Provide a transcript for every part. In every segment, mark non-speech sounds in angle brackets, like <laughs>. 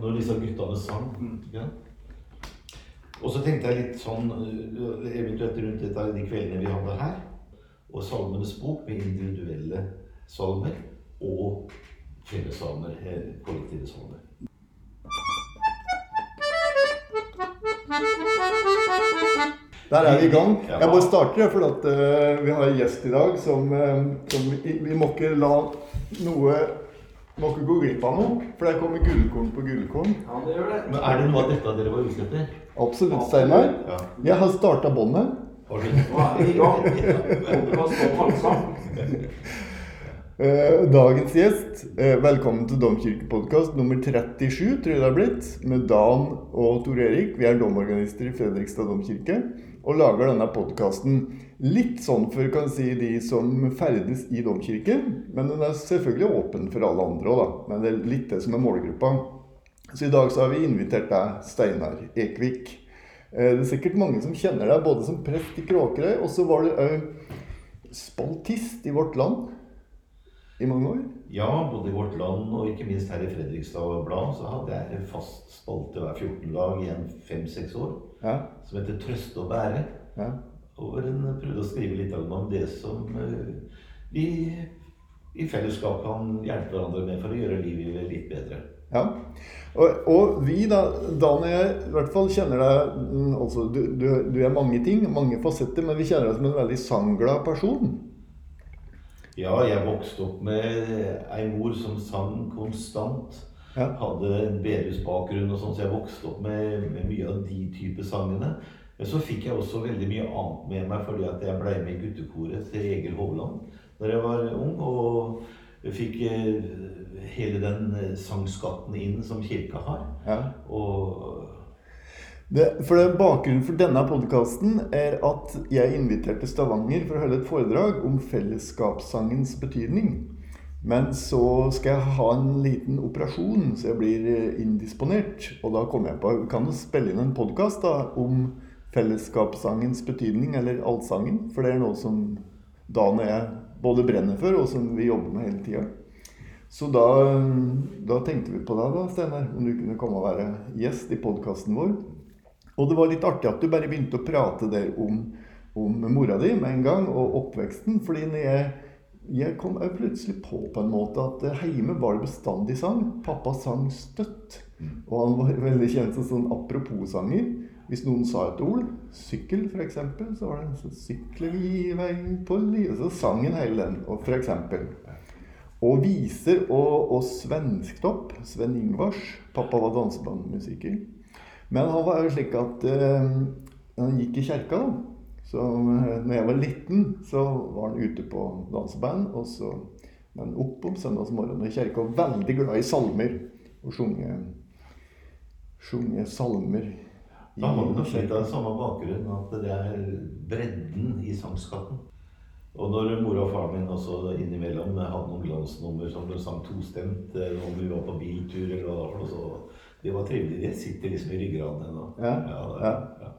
når disse guttene sang. Ja. Og så tenkte jeg litt sånn øh, eventuelt rundt dette de kveldene vi hadde her. Og Salmenes bok med individuelle salmer og fellessalmer, eh, kollektive salmer. Der er vi i gang. Jeg bare starter, for at uh, vi har en gjest i dag som, uh, som vi, vi må ikke la noe må ikke gå glipp av noe, for der kommer gullkorn på gullkorn. Ja, det gjør det. Men er det noe av dette dere var ute etter? Absolutt, Steinar. Ja. Jeg har starta båndet. Dagens gjest, eh, velkommen til Domkirkepodkast nummer 37, tror jeg det har blitt, med Dan og Tor Erik. Vi er domorganister i Fredrikstad domkirke og lager denne podkasten litt sånn for kan si, de som ferdes i domkirken. Men den er selvfølgelig åpen for alle andre òg, da. Men det er litt det som er målgruppa. Så i dag så har vi invitert deg, Steinar Ekvik. Eh, Det er sikkert mange som kjenner deg både som prest i Kråkerøy, og så var du òg spaltist i Vårt Land i mange år. Ja, både i Vårt Land og ikke minst her i Fredrikstad Blad så hadde jeg en fast spalte hver 14 dag i en fem-seks år Ja, som heter Trøste og bære. ja. Hvor en prøvde å skrive litt om det som eh, vi i fellesskap kan hjelpe hverandre med for å gjøre livet litt bedre. ja. Og, og vi, da, Dan og jeg, i hvert fall kjenner deg mm, altså, du, du, du er mange ting, mange fasetter, men vi kjenner deg som en veldig sangglad person. Ja, jeg vokste opp med ei mor som sang konstant. Ja. Hadde en bedehusbakgrunn og sånn, så jeg vokste opp med, med mye av de type sangene. Men så fikk jeg også veldig mye annet med meg fordi at jeg ble med i guttekoret til Egil Hovland da jeg var ung. Og fikk eh, hele den eh, sangskatten inn som kirka har. Ja. Og Det, for det, Bakgrunnen for denne podkasten er at jeg inviterte Stavanger for å holde et foredrag om fellesskapssangens betydning. Men så skal jeg ha en liten operasjon, så jeg blir eh, indisponert. Og da kom jeg på kan jo spille inn en podkast om fellesskapssangens betydning, eller allsangen. For det er noe som Dan og jeg både brenner for, og som vi jobber med hele tida. Så da, da tenkte vi på deg, da, Steinar, om du kunne komme og være gjest i podkasten vår. Og det var litt artig at du bare begynte å prate der om, om mora di med en gang, og oppveksten. fordi når jeg, jeg kom jeg plutselig på på en måte at hjemme var det bestandig sang. Pappa sang støtt. Og han var <laughs> veldig kjent som sånn apropos-sanger. Hvis noen sa et ord, sykkel f.eks., så var det så 'Sykler vi i vei på livet'. Så sang han hele den. Og eksempel. Og viser og, og svensktopp. Sven Ingvars. Pappa var dansebandmusiker. Men han var jo slik at eh, han gikk i kjerka, da. Så eh, når jeg var liten, så var han ute på danseband. Og så, men opp om søndagsmorgenen i kjerka. Veldig glad i salmer. Og sjunge salmer. Da har vi nok litt av den samme bakgrunn, at det er bredden i sangskatten. Og når mora og faren min også innimellom hadde noen glansnummer som de sang tostemt eh, når vi var på biltur, eller hva det var så det var trivelig. Det sitter liksom i ryggraden ennå. Ja, ja. ja.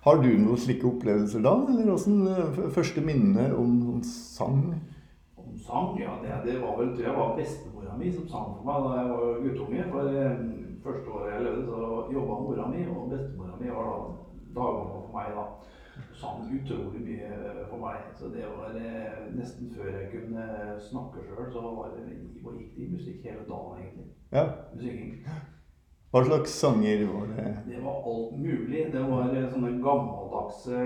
Har du noen slike opplevelser da? Eller åssen eh, første minne om, om sang? Om sang, ja, det, det var vel, tror jeg var bestemora mi som sang for meg da jeg var guttunge. For eh, første året jeg levde, så jobba mora mi, og bestemora mi var da dagmamma for meg da. Sang utrolig mye for meg. Så det var eh, nesten før jeg kunne snakke sjøl, så var det, gikk det i musikk hele dagen, egentlig. Ja. Synging. Hva slags sanger var det? Det var alt mulig. Det var sånne gammeldagse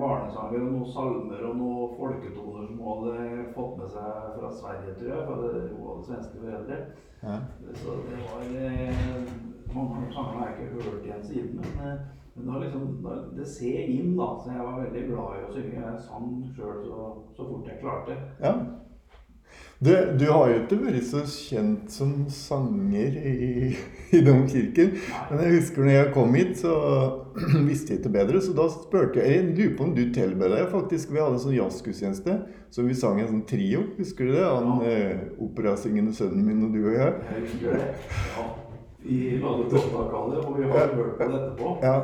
barnesanger og noen salmer og noen folketoner som hun hadde fått med seg fra Sverige, tror jeg. For det- hun hadde svenske foreldre. Ja. Så det var eh, Mange av sangene har jeg ikke hørt igjen siden, men, eh, men det, liksom, det ser inn, da. Så jeg var veldig glad i å synge. Jeg sang sjøl så, så fort jeg klarte. Ja. Du, du har jo ikke vært så kjent som sanger i, i domkirken. Men jeg husker når jeg kom hit, så <clears throat> visste jeg ikke bedre. Så da spurte jeg Jeg lurer på om du tilbød deg faktisk. Vi hadde en sånn jazzgudstjeneste så vi sang en sånn trio. Husker du det? Han eh, operasingende sønnen min og du og jeg. Jeg husker det. Ja. Vi lagde opptak av det, og vi har hørt på det etterpå. Ja.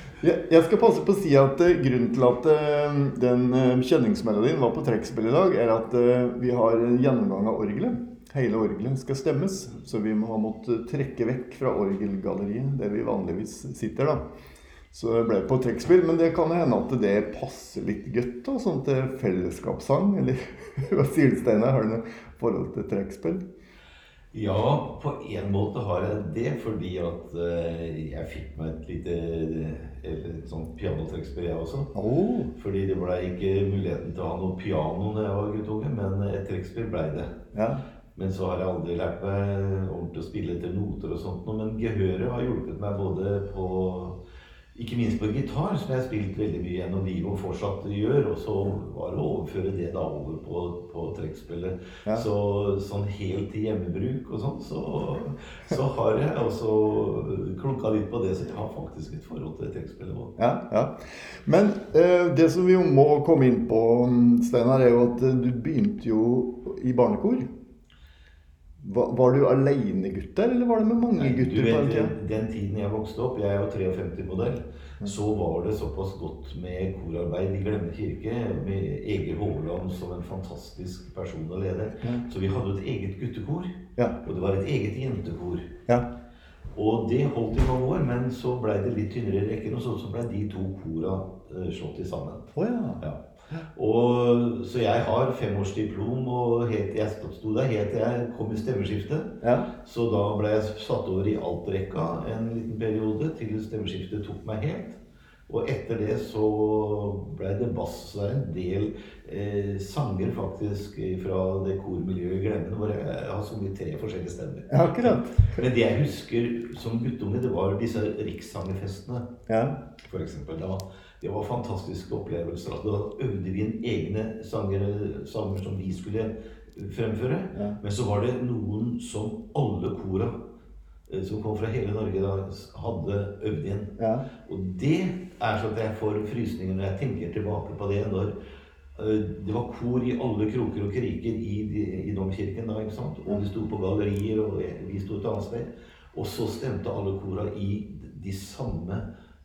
<laughs> Jeg, skal passe på å si at eh, grunnen til at eh, den eh, kjenningsmelodien var på trekkspill i dag, er at vi har en gjennomgang av orgelet hele orgelet skal stemmes. Så vi må ha måttet trekke vekk fra orgelgalleriet, der vi vanligvis sitter. da. Så det ble på trekkspill, men det kan hende at det passer litt godt sånn til fellesskapssang. Eller <laughs> hva sier du, Steinar? Har du noe forhold til trekkspill? Ja, på en måte har jeg det, fordi at jeg fikk meg et lite et sånt pianotrekkspill, jeg også. Oh. Fordi det ble ikke muligheten til å ha noe piano da jeg var guttunge, men et trekkspill ble det. Ja. Men så har jeg aldri lært meg ordentlig å spille etter noter og sånt noe. Men gehøret har hjulpet meg både på ikke minst på gitar, som jeg har spilt veldig mye gjennom livet og fortsatt gjør. Og så var det å overføre det da over på, på trekkspillet. Ja. Så sånn helt til hjemmebruk og sånn, så, så har jeg også klunka litt på det. Så jeg har faktisk et forhold til trekkspillet òg. Ja, ja. Men eh, det som vi må komme inn på, Steinar, er jo at du begynte jo i barnekor. Var, var du aleine-gutt der, eller var det med mange gutter på den vet, den tiden jeg vokste opp, jeg er jo 53-modell, så var det såpass godt med korarbeid i Glemme kirke, med Egil Hovland som en fantastisk person å lede. Mm. Så vi hadde et eget guttekor, Ja. og det var et eget jentekor. ja. Og det holdt i mange år, men så blei det litt tynnere i rekken, og så, så blei de to kora eh, slått i sammen. Å ja. Og, så jeg har femårsdiplom, og helt, jeg sto der helt til jeg kom i stemmeskiftet. ja. Så da ble jeg satt over i altrekka en liten periode til stemmeskiftet tok meg helt. Og etter det så ble det bass. Så er en del eh, sanger faktisk fra det kormiljøet i Glemmen hvor jeg har sunget tre forskjellige stemmer. Ja, akkurat. Men det jeg husker som guttunge, det var disse rikssangerfestene. Ja. For eksempel, da, det var fantastiske opplevelser. at Da øvde vi inn egne sanger, sanger som vi skulle fremføre. Ja. Men så var det noen som alle kora eh, som kom fra hele Norge, da, hadde øvd inn. ja. Og det er sånn at jeg får frysninger når jeg tenker tilbake på det. når eh, det var kor i alle kroker og kriker i, i domkirken da, ikke sant? Og de sto på gallerier, og vi sto et annet sted. Og så stemte alle kora i de samme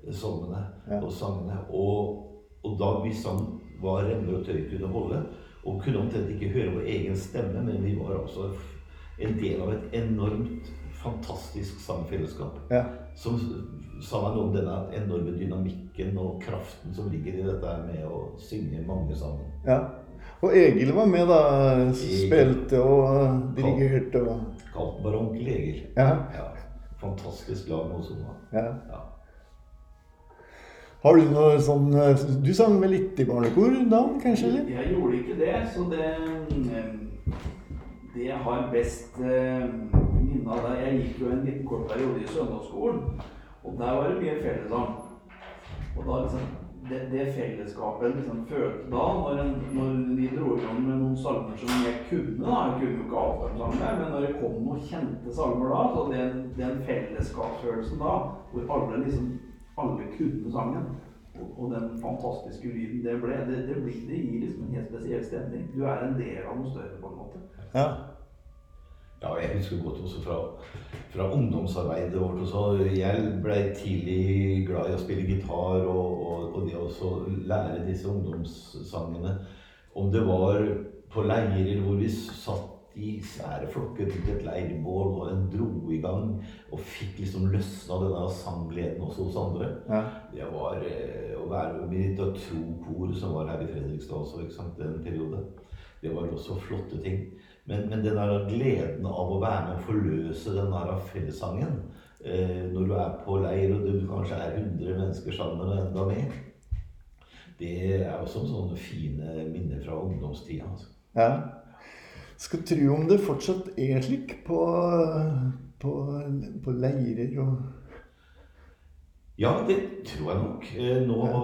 salmene Ja. og sangene. Og, og da vi sang hva remmer og tøy kunne holde, og kunne omtrent ikke høre vår egen stemme, men vi var altså en del av et enormt fantastisk sangfellesskap ja. som sa meg noe om denne enorme dynamikken og kraften som ligger i dette med å synge mange sammen. ja. Og Egil var med, da. Spilte og dirigerte og Kalt den bare onkel Egil. Ja. Ja. Fantastisk lag med oss ja. Ja. Har du noe sånn eh, Du sang vel litt i barnekor da, kanskje? eller? Jeg gjorde ikke det, så det eh, Det jeg har best eh, minne av det Jeg gikk jo en liten kort periode i søndagsskolen, og der var det mye fellessang. Og da liksom det, det fellesskapet liksom følte da, når, en, når de dro i gang med noen salmer som jeg kunne da, Jeg kunne jo ikke avstemningssanger, men når det kom noen kjente salmer da, så den, den fellesskapsfølelsen da, hvor alle liksom alle kunne sangen, og, og den fantastiske lyden det ble, det, det, blir, det gir liksom en helt spesiell stemning. Du er en del av noe større, på en måte. Ja. Ja, jeg husker godt også fra, fra ungdomsarbeidet vårt. Også. Jeg ble tidlig glad i å spille gitar og, og, og det å lære disse ungdomssangene. Om det var på leirer hvor vi satt i svære flokker rundt et leirbål og en dro i gang og fikk liksom løsna denne sanggleden også hos andre. ja. Det var eh, å være med i et tro-kor som var her i Fredrikstad også, ikke sant, en periode. Det var også flotte ting. Men, men den der gleden av å være med og forløse den der fellessangen eh, når du er på leir og du kanskje er 100 mennesker sammen og enda mer, det er også sånne fine minner fra ungdomstida. Altså. ja. Skal tro om det fortsatt er slik på, på, på leirer og Ja, det tror jeg nok. Eh, Nå ja.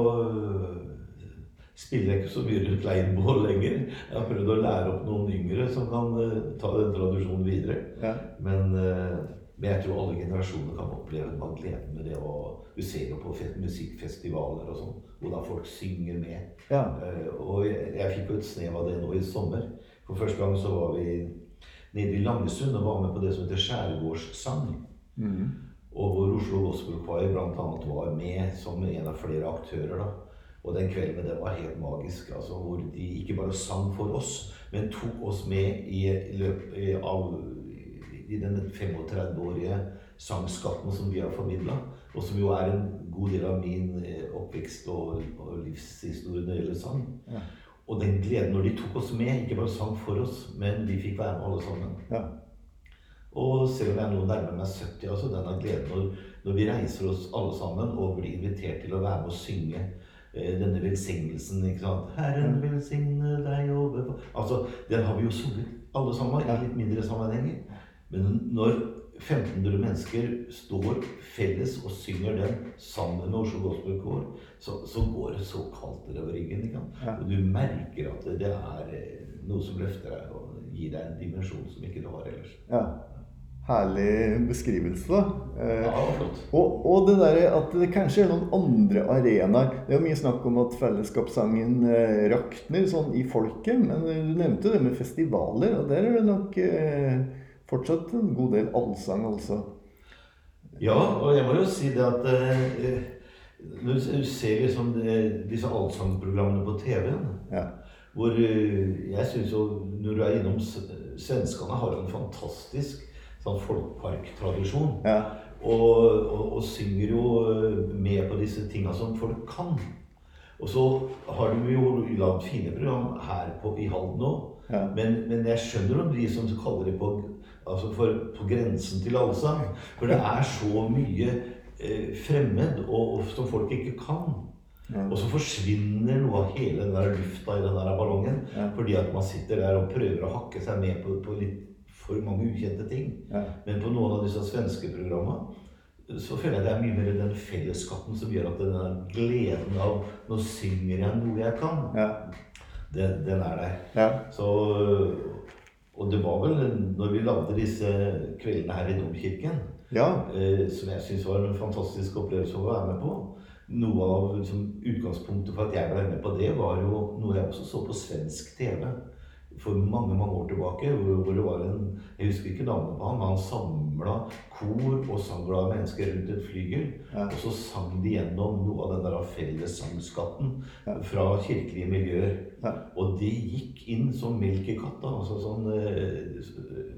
spiller jeg ikke så mye rundt leirbål lenger. Jeg har prøvd å lære opp noen yngre som kan øh, ta den tradisjonen videre. Ja. Men, men jeg tror alle generasjoner kan oppleve noe av gleden med det. Og du ser jo på musikkfestivaler og sånn, hvor da folk synger med. Ja. Eh, Og jeg, jeg fikk jo et snev av det nå i sommer. For første gang så var vi nede i Langesund og var med på det som heter skjærgårdssang. Mm. Og hvor Oslo Gospel Choir bl.a. var med som en av flere aktører. da. Og den kvelden det var helt magisk. altså Hvor de ikke bare sang for oss, men tok oss med i løpet av i den 35-årige sangskatten som vi har formidla, og som jo er en god del av min eh, oppvekst og, og livshistorie når det gjelder sang. Ja. Og den gleden når de tok oss med, ikke bare sang for oss, men vi fikk være med alle sammen. Ja. Og selv om jeg nå nærmer meg 70, altså denne gleden når, når vi reiser oss alle sammen og blir invitert til å være med og synge eh, denne velsignelsen. ikke sant? 'Herren velsigne deg over Altså, Den har vi jo sunget alle sammen i litt mindre sammenhenger. Men når 1500 mennesker står felles og synger den sammen med Oslo Gospel Kår, så, så går det så kaldt nedover ryggen. Ja. Og du merker at det er eh, noe som løfter deg og gir deg en dimensjon som ikke du har ellers. ja. Herlig beskrivelse, da. Eh, Ja, flott. Og, og det der at det kanskje er noen andre arenaer. Det er jo mye snakk om at fellesskapssangen eh, rakner sånn i folket. Men du nevnte det med festivaler, og der er det nok eh, fortsatt en god del allsang, altså. Ja, og jeg må jo si det at eh, Når du ser liksom det, disse allsangprogrammene på TV-en Ja. Hvor eh, jeg syns jo Når du er innom Svenskene har en fantastisk sånn folkparktradisjon. Ja. Og, og, og synger jo eh, med på disse tinga som folk kan. Og så har de jo lagd fine program her på, i Halden òg. Ja. Men, men jeg skjønner om de som kaller det på, altså for, på grensen til allsang. For det er så mye eh, fremmed og, og som folk ikke kan. Ja. Og så forsvinner noe av hele den der lufta i den der ballongen. Ja. Fordi at man sitter der og prøver å hakke seg med på, på litt for mange ukjente ting. Ja. Men på noen av disse svenske programmene så føler jeg det er mye mer den fellesskatten som gjør at den der gleden av Nå synger jeg noe jeg kan. Ja. Den, den er der. ja. Så, og det var vel når vi lagde disse kveldene her i Domkirken, ja. eh, som jeg syns var en fantastisk opplevelse å være med på. Noe av liksom, utgangspunktet for at jeg ble med på det, var jo noe jeg også så på svensk TV for mange mange år tilbake. Hvor, det var en Jeg husker ikke navnet på han, men han samla kor og sangglade mennesker rundt et flygel. Ja. Og så sang de gjennom noe av den der fellessangskatten Ja. fra kirkelige miljøer. Ja. Og det gikk inn som melk i katta. Altså sånn, eh,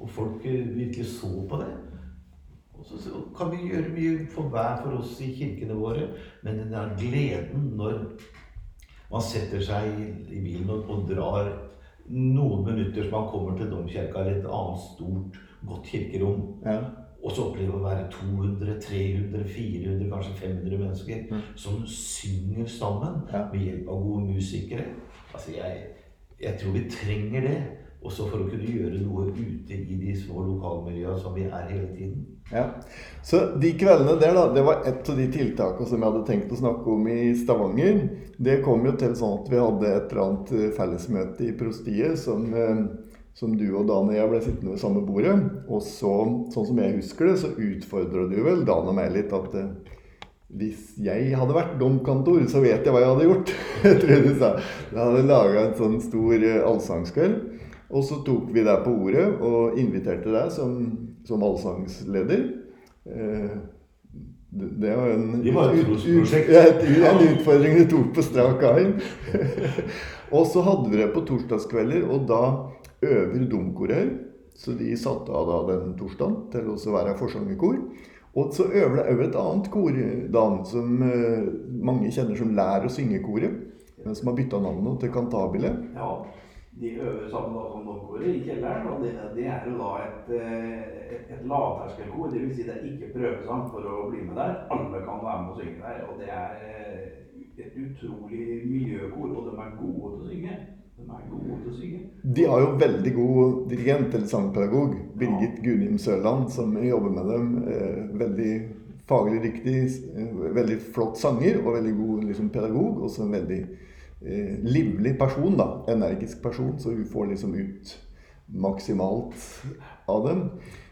og folk eh, virkelig så på det. Og så, så kan vi gjøre mye for hver for oss i kirkene våre, men den der gleden når man setter seg i, bilen og, og drar noen minutter så man kommer til domkirka eller et annet stort, godt kirkerom, ja. og så opplever å være 200, 300, 400, kanskje 500 mennesker Mm. som synger sammen Ja. med hjelp av gode musikere. Altså, jeg, jeg tror vi trenger det. Også for å kunne gjøre noe ute i de små lokalmiljøene som vi er hele tiden. Ja. Så de kveldene der, da, det var et av de tiltakene som jeg hadde tenkt å snakke om i Stavanger. Det kom jo til sånn at vi hadde et eller annet eh, fellesmøte i prostiet som, eh, som du og Dan og jeg ble sittende ved samme bordet. Og så, sånn som jeg husker det, så utfordra du vel Dan og meg litt at eh, hvis jeg hadde vært domkantor, så vet jeg hva jeg hadde gjort. <laughs> Jeg tror du sa. Jeg hadde laga en sånn stor allsangskveld. Og så tok vi deg på ordet og inviterte deg som, som allsangsleder. Eh, det, det var en, Det var et ut- ut- et- en utfordring du tok på strak arm. <laughs> og så hadde vi det på torsdagskvelder, og da øver domkorer. Så de satte av da den torsdagen til å være forsangerkor. Og så øver det òg et annet kor, Dan, som eh, mange kjenner som Lær å synge-koret. Som har bytta navnet til Cantabile. Ja, de øver sammen da som domkoret i kjelleren, og det, det er jo da et, eh, et, et lavterskelkor. Dvs. Si det er ikke prøvesang for å bli med der. Alle kan være med og synge der. Og det er eh, et utrolig miljøkor, og de er gode til å synge. De er gode til å synge. De har jo veldig god dirigent eller sangpedagog. Birgit Gunim Sørland, som jobber med dem. Eh, veldig faglig riktig, veldig flott sanger og veldig god liksom, pedagog. Også en veldig eh, livlig person, da. Energisk person, så hun får liksom ut maksimalt av dem.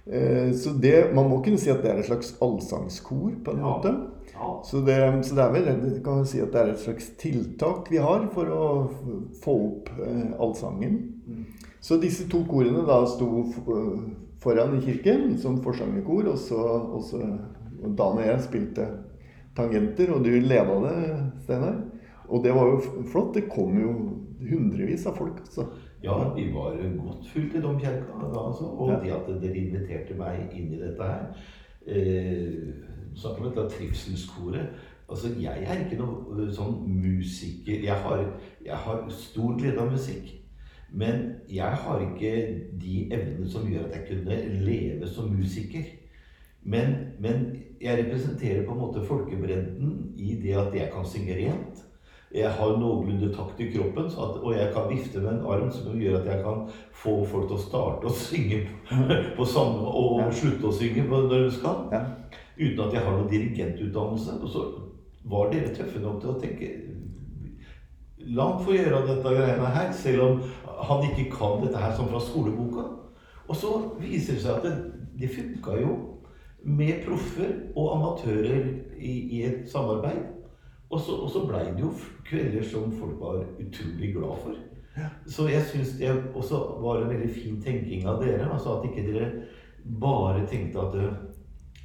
Eh, så det, man må kunne si at det er et slags allsangskor, på en Ja. måte. Ja, Så det, så det er vel kan man si at det er et slags tiltak vi har for å få opp eh, allsangen. Mm. Så disse to korene da sto foran i kirken som forsangerkor, og så, og så og Dan og jeg spilte tangenter, og du leda det, Steinar. Og det var jo flott. Det kom jo hundrevis av folk. Altså. Ja, vi var godt fullt i domkirka. da, Altså, og Ja. det at dere inviterte meg inn i dette her eh, Snakker om dette trivselskoret. Altså, jeg er ikke noe eh, sånn musiker jeg har, jeg har stor glede av musikk. Men jeg har ikke de evnene som gjør at jeg kunne leve som musiker. Men, men jeg representerer på en måte folkebredden i det at jeg kan synge rent. Jeg har noenlunde takt i kroppen, så at, og jeg kan vifte med en arm som gjør at jeg kan få folk til å starte å synge <laughs> på samme og Ja. slutte å synge på- når de skal. Ja. Uten at jeg har noen dirigentutdannelse. Og så var dere tøffe nok til å tenke La han få gjøre dette greiene her, selv om han ikke kan dette her som fra skoleboka. Og så viser det seg at det, det funka jo med proffer og amatører i, i et samarbeid. Og så, og så blei det jo kvelder som folk var utrolig glad for. Så jeg syns det også var en veldig fin tenking av dere. altså At ikke dere bare tenkte at eh,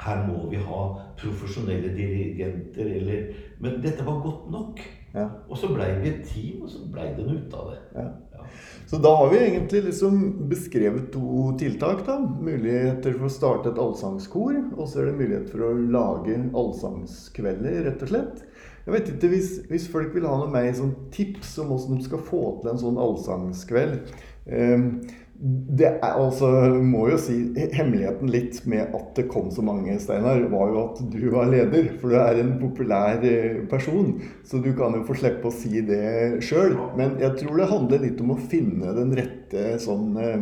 her må vi ha profesjonelle dirigenter, eller Men dette var godt nok. Ja. Og så blei vi et team, og så blei det noe ut av det. Ja. Ja. Så da har vi egentlig liksom beskrevet to tiltak. da. Muligheter for å starte et allsangskor, og så er det mulighet for å lage allsangskvelder, rett og slett. Jeg vet ikke, Hvis, hvis folk vil ha noe mer sånn tips om hvordan de skal få til en sånn allsangskveld um, det er altså, må jo si, Hemmeligheten litt med at det kom så mange, Steinar, var jo at du var leder. For du er en populær eh, person, så du kan jo få slippe å si det sjøl. Men jeg tror det handler litt om å finne den rette sånn eh,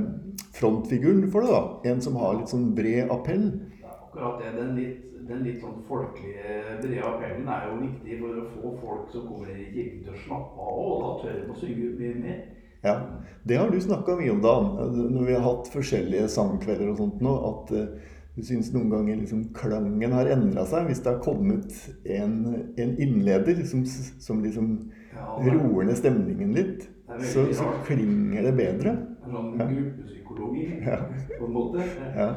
frontfiguren for det. da. En som har litt sånn bred appell. Det er akkurat det. Den litt, den litt sånn folkelige, brede appellen er jo viktig for å få folk som kommer i kirken til å slappe av, og da tør de å synge mye mer. Ja, Det har du snakka mye om, Dan. Når vi har hatt forskjellige sangkvelder og sånt nå, at eh, du syns noen ganger liksom klangen har endra seg. Hvis det har kommet en, en innleder som, som liksom Ja, er- roer ned stemningen litt, så, så klinger det bedre. Det er sånn gruppepsykologi, Ja. på en måte. Ja.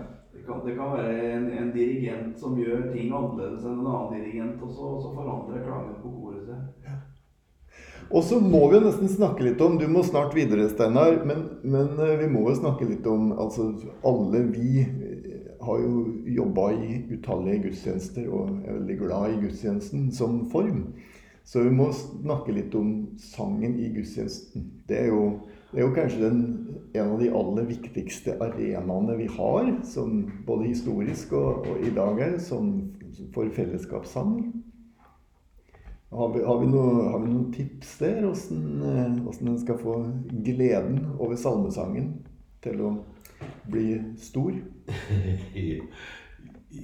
Kan, det kan være en, en dirigent som gjør ting annerledes enn en annen dirigent, og så, så forandrer klangen på koret seg. Og så må vi jo nesten snakke litt om Du må snart videre, Steinar. Men, men eh, vi må jo snakke litt om altså, Alle vi eh, har jo jobba i utallige gudstjenester og er veldig glad i gudstjenesten som form. Så vi må snakke litt om sangen i gudstjenesten. Det er jo, det er jo kanskje den, en av de aller viktigste arenaene vi har, som både historisk og, og i dag er, som for fellesskapssang. Har vi, har, vi noe, har vi noen tips der? Hvordan, hvordan en skal få gleden over salmesangen til å bli stor? <laughs>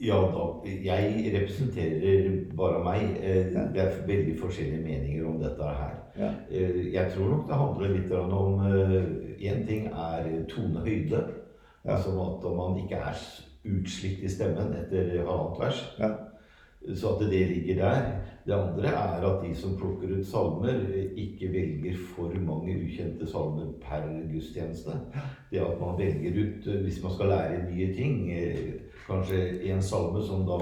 Ja, da, jeg representerer bare meg. Eh, Det er veldig forskjellige meninger om dette her. Ja. Eh, Jeg tror nok det handler litt om Én ting er tonehøyde. Ja. Altså at man ikke er utslitt i stemmen etter halvannet vers. Ja. Så at det ligger der. Det andre er at de som plukker ut salmer, ikke velger for mange ukjente salmer per gudstjeneste. Det at man velger ut, eh, hvis man skal lære nye ting, eh, kanskje en salme som da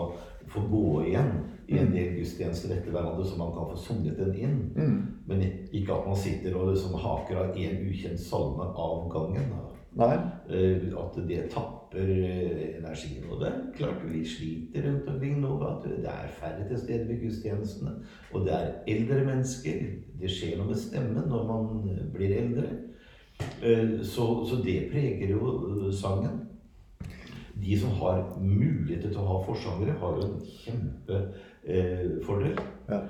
får gå igjen i en del gudstjenester etter hverandre, så man kan få sunget den inn. Mm. Men ikke at man sitter og liksom haker av én ukjent salme av gangen. da. Nei. Eh, At det tapper eh, energi. Og det er klart vi sliter rundt omkring nå. At det er færre til stede ved gudstjenestene. Og det er eldre mennesker. Det skjer noe med stemmen når man eh, blir eldre. Eh, Så, så det preger jo sangen. De som har muligheter til å ha forsangere, har jo en kjempefordel. Ja.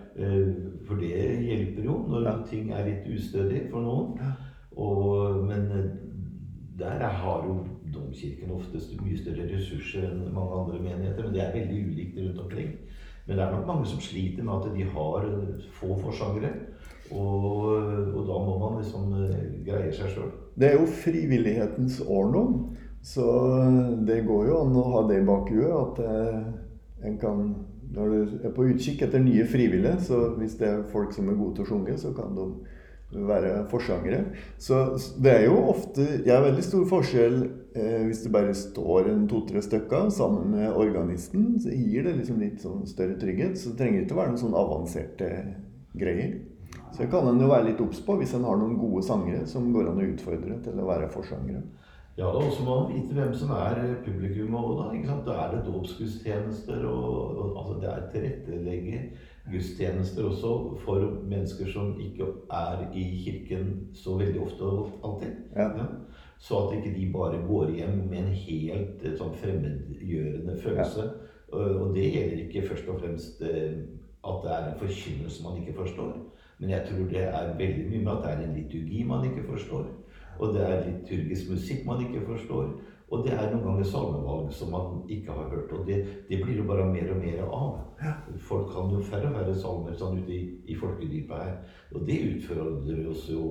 For det hjelper jo når Ja. ting er litt ustødig for noen. Ja. Og, men der er- har jo domkirken oftest mye større ressurser enn mange andre menigheter. Men det er veldig ulikt rundt omkring. Men det er nok mange som sliter med at de har eh, få forsangere. Og, og da må man liksom eh, greie seg sjøl. Det er jo frivillighetens år nå. Så det går jo an å ha det i bakhuet. At eh, en kan Når du er på utkikk etter nye frivillige, så hvis det er folk som er gode til å synge, så kan de være forsangere. Så det er jo ofte Jeg er veldig stor forskjell eh, hvis det bare står en to-tre stykker sammen med organisten. Så gir det liksom litt sånn større trygghet. Så det trenger ikke å være noen sånn avanserte greier. Så det kan en jo være litt obs på hvis en har noen gode sangere som går an å utfordre til å være forsangere. Ja, da også må man vite hvem som er publikum. Og da, ikke sant? da er det dåpsgudstjenester, og, og altså det er tilrettelegge gudstjenester også for mennesker som ikke er i kirken så veldig ofte og alltid. Ja. Ja. Så at ikke de bare går hjem med en helt eh, sånn fremmedgjørende følelse. Og, og det gjelder ikke først og fremst eh, at det er en forkynnelse man ikke forstår. Men jeg tror det er veldig mye med at det er en liturgi man ikke forstår. Og det er liturgisk musikk man ikke forstår. Og det er noen ganger salmevalg som man ikke har hørt. Og det, det blir det bare mer og mer av. Folk kan jo færre og færre salmer sånn ute i, i folkedypet her. Og det utfordrer oss jo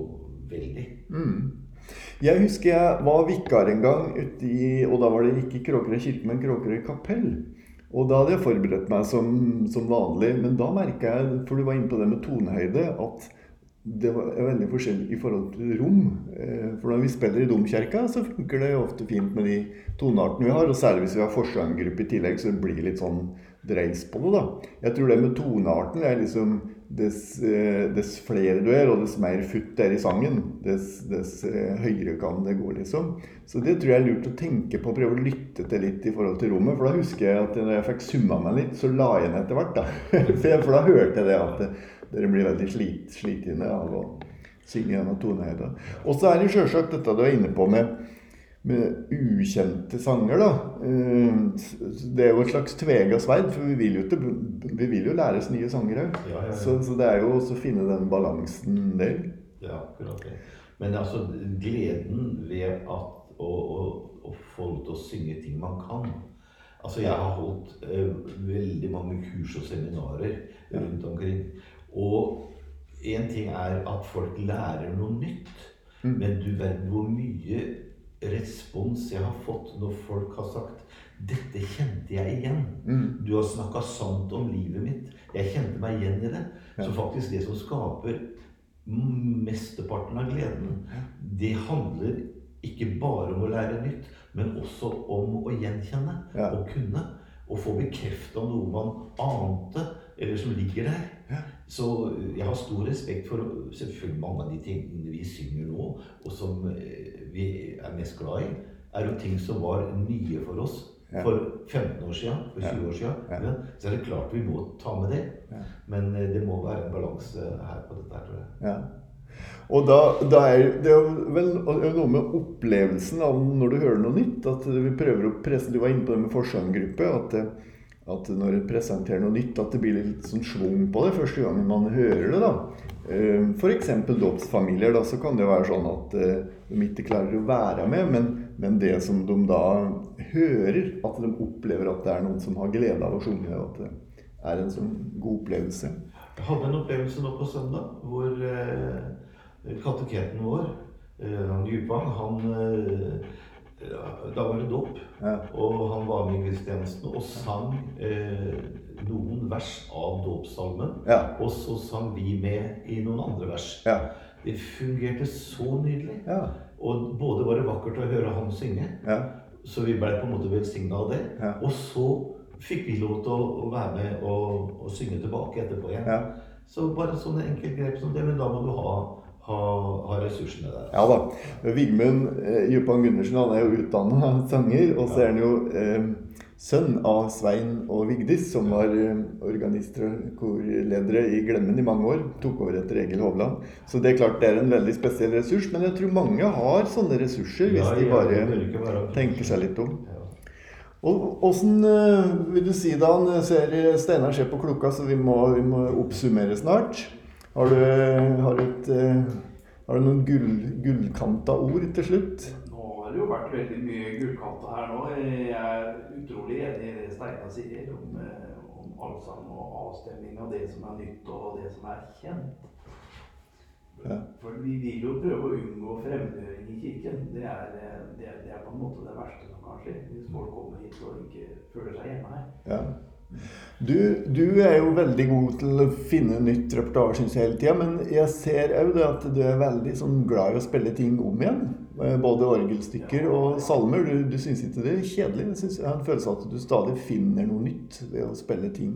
veldig. Mm. Jeg husker jeg var vikar en gang i Og da var det ikke Kråkerøy kirke, men Kråkerøy kapell. Og da hadde jeg forberedt meg som, som vanlig, men da merka jeg, for du var inne på det med tonehøyde, at det er veldig forskjellig i forhold til rom. Eh, For når vi spiller i domkirka, så funker det ofte fint med de toneartene vi har. Og særlig hvis vi har forsanggruppe i tillegg, så blir det litt sånn dreis på det, da. Jeg tror det med tonearten er liksom Dess, eh, dess flere du er, og dess mer futt det er i sangen, dess, dess eh, høyere kan det gå, liksom. Så det tror jeg er lurt å tenke på, prøve å lytte til litt i forhold til rommet. For da husker jeg at når jeg fikk summa meg litt, så la jeg ned etter hvert, da. <laughs> For, da hørte jeg det at dere blir veldig slit, slitne av å synge gjennom tonehøyde. Og så er det sjølsagt dette du er inne på med med ukjente sanger, da. Eh, Det er jo et slags tvega sverd, for vi vil jo, til, vi vil jo læres nye sanger òg. Ja, ja, ja. Så, så det er jo også å finne den balansen der. Ja, akkurat det. Men altså, gleden ved at å, å, å få lov til å synge ting man kan Altså, jeg har holdt uh, veldig mange kurs og seminarer rundt omkring. Og én ting er at folk lærer noe nytt, Mm. men du verden hvor mye respons jeg har fått når folk har sagt 'Dette kjente jeg igjen'. Mm. Du har snakka sant om livet mitt. Jeg kjente meg igjen i det. Ja. Så faktisk det som skaper mesteparten av gleden, det handler ikke bare om å lære nytt, men også om å gjenkjenne Ja. og kunne. Og få bekrefta noe man ante, eller som ligger der. Så jeg har stor respekt for selvfølgelig mange av de tingene vi synger nå, og som eh, vi er mest glad i, er jo ting som var nye for oss Ja. for 15 år siden, for Ja. 20 år siden. Ja. Så er det klart vi må ta med det. Men eh, det må være en balanse her på dette her, tror jeg. Ja. Og da, da er det er vel noe med opplevelsen av når du hører noe nytt. At vi prøver å presse Du var inne på det med forsanggruppe. At, at når en presenterer noe nytt, at det blir litt sånn schwung på det første gangen man hører det. da. F.eks. dåpsfamilier. Da, så kan det være sånn at eh, de ikke klarer å være med, men, men det som de da hører, at de opplever at det er noen som har glede av å synge, og at det er en sånn god opplevelse. Jeg hadde en opplevelse nå på søndag hvor eh, kateketen vår, eh, han Djupang, han Da var det dåp. Ja. Og han var med i gudstjenesten og sang eh, noen vers av dåpssalmen. Ja. Og så sang vi med i noen andre vers. Ja. Det fungerte så nydelig. Ja. Og både var det vakkert å høre han synge, ja. så vi ble på en måte velsigna av det. Og så fikk vi lov til å, være med og, og synge tilbake etterpå igjen. ja. Så bare sånne enkeltgrep som det, men da må du ha, ha, ha ressursene der. Ja da. Vigmund eh, Djupang Gundersen han er jo utdanna <laughs> sanger, og så er han jo eh, sønn av Svein og Vigdis, som var eh, organister og korledere i Glemmen i mange år. Tok over etter Egil Hovland. Så det er klart det er en veldig spesiell ressurs, men jeg tror mange har sånne ressurser hvis Ja, de bare tenker seg litt om. Og Åssen eh, vil du si det? Ser Steinar ser på klokka, så vi må, vi må oppsummere snart. Har du, har et, eh, har du noen gull, gullkanta ord til slutt? Nå har det jo vært veldig mye gullkanta her nå. Jeg er utrolig enig i det Steinar sier om, eh, om allsang og avstemning av det som er nytt og det som er kjent. Ja. For vi vil jo prøve å unngå fremmedgjøring i kirken. Det er, eh, det, det er på en måte det verste som kan skje. Hvis folk kommer hit og ikke føler seg hjemme her. Ja. Du, du er jo veldig god til å finne nytt repertoar synes jeg, hele tida, men jeg ser òg at du er veldig sånn, glad i å spille ting om igjen. Eh, Både orgelstykker og salmer. Du, du syns ikke det er kjedelig? Jeg, synes, jeg har en følelse av at du stadig finner noe nytt ved å spille ting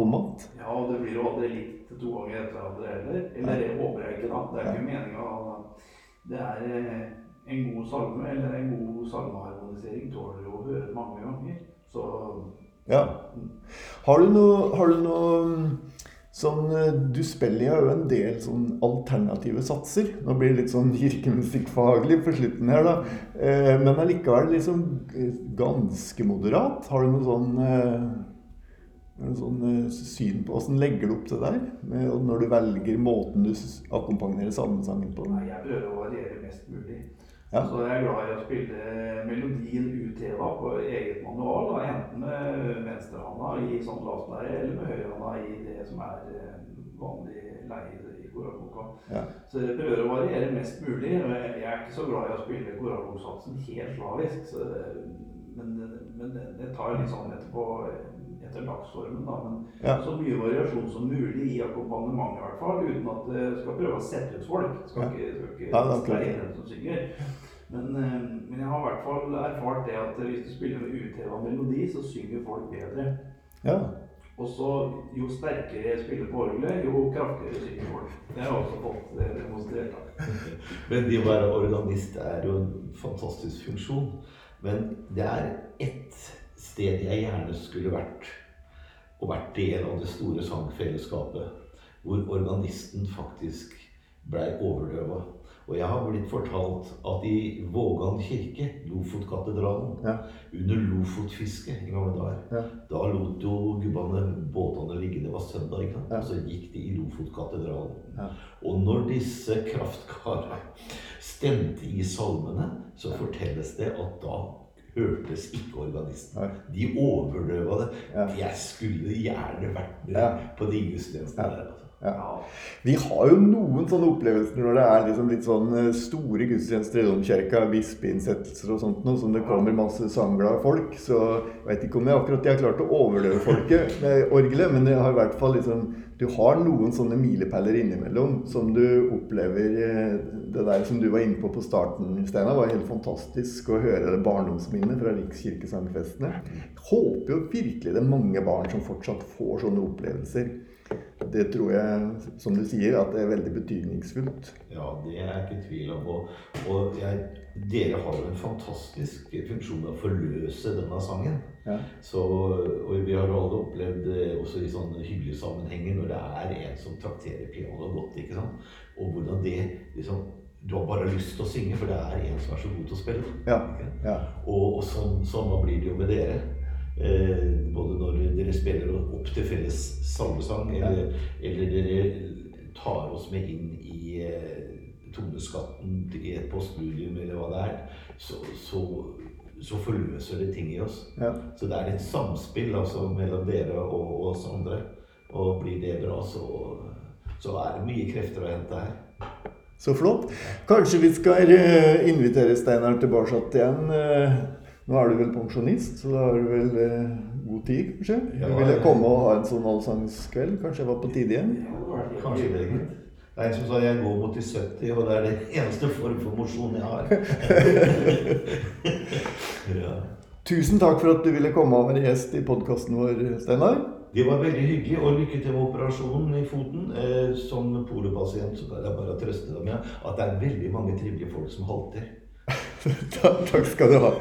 om igjen. Ja, og det blir jo aldri likt to ganger etter hverandre heller. Eller det håper jeg ikke, da. Det er ikke meninga. Det er eh, en god salme eller en god salmeharmonisering tåler jo å høre mange ganger. Så Ja. Har du noe, har du noe mm, sånn eh, Du spiller jo en del sånn alternative satser. Nå blir det litt sånn kirkemusikkfaglig på slutten her, da. Eh, Men allikevel liksom eh, ganske moderat. Har du noe sånn eh, noe sånn syn på Åssen legger du opp det der? Med, når du velger måten du akkompagnerer salmesangen på? nei, jeg prøver å variere mest mulig. Ja. Så jeg er glad i å spille melodien utheva på eget manual. Da, enten med venstrehånda i sånn lavspleie, eller med høyrehånda i det som er eh, vanlig leie i koralboka. Ja. Så jeg prøver å variere mest mulig. Jeg er ikke så glad i å spille koralboksatsen helt slavisk. Så men, men det, tar litt sånn etterpå etter dagsformen, da. Men Ja. så mye variasjon som mulig i akkompagnementet, i hvert fall. Uten at det skal prøve å sette ut folk. Skal Ja. ikke, skal ikke Ja, det er den som synger. Men, eh, men jeg har i hvert fall erfart det at hvis du spiller med utheva melodi, så synger folk bedre. Ja. Og så jo sterkere jeg spiller på orgelet, jo kraftigere synger folk. Det har jeg også fått eh, demonstrert. <laughs> Men det å være organist er jo en fantastisk funksjon. Men det er ett sted jeg gjerne skulle vært, og vært del av det store sangfellesskapet, hvor organisten faktisk blei overdøva. Og jeg har blitt fortalt at i Vågan kirke, Lofotkatedralen, Ja. under Lofotfisket i gamle dager, Ja. da lot jo gubbene båtene ligge. Det var søndag, ikke sant? Ja. Og så gikk de i Lofotkatedralen. Ja. Og når disse kraftkarene stemte i salmene, så fortelles det at da hørtes ikke organisten. De overdøva det. Jeg skulle gjerne vært med på de gudstjenestene der. Altså. Ja. Vi har jo noen sånne opplevelser når det er liksom litt sånn eh, store gudstjenester i domkirka, bispeinnsettelser og sånt noe, som det kommer masse sangglade folk. Så jeg vet ikke om jeg akkurat de har klart å overdøve folket med orgelet, men det har i hvert fall liksom Du har noen sånne milepæler innimellom som du opplever eh, Det der som du var inne på på starten, Steinar, var helt fantastisk å høre det barndomsminnet fra Rikskirkesangfestene. Jeg håper jo virkelig det er mange barn som fortsatt får sånne opplevelser. Det tror jeg, som du sier, at det er veldig betydningsfullt. Ja, det er jeg ikke i tvil om. Og, og jeg, dere har jo en fantastisk funksjon med å forløse denne sangen. Ja. Så, og vi har jo alle opplevd også i sånne hyggelige sammenhenger når det er en som trakterer pianoet godt. ikke sant? Og hvordan det liksom Du har bare lyst til å synge, for det er en som er så god til å spille. Ja. Ja. Og, og sånn, sånn blir det jo med dere. Eh, både når dere spiller opp til felles salmesang, eller, eller dere tar oss med inn i eh, toneskatten i et postludium, eller hva det er, så, så, så forløser det ting i oss. Ja. Så det er et samspill altså, mellom dere og, og oss andre. Og blir det bra, så, så er det mye krefter å hente her. Så flott. Kanskje vi skal eh, invitere Steinar tilbake igjen. Nå er du vel pensjonist, så da har du vel eh, god tid, kanskje? Ja, du ville komme og ha en sånn allsangskveld? Kanskje jeg var på tide igjen? Helt Kanskje det, gitt. Det er som sa jeg går mot de 70, og det er den <laughs> eneste form for mosjon jeg har. <laughs> ja. Tusen takk for at du ville komme og være gjest i podkasten vår, Steinar. Det var veldig hyggelig, og lykke til med operasjonen i foten. Eh, som polopasient så kan jeg bare trøste deg med at det er veldig mange trivelige folk som halter. Takk skal du ha.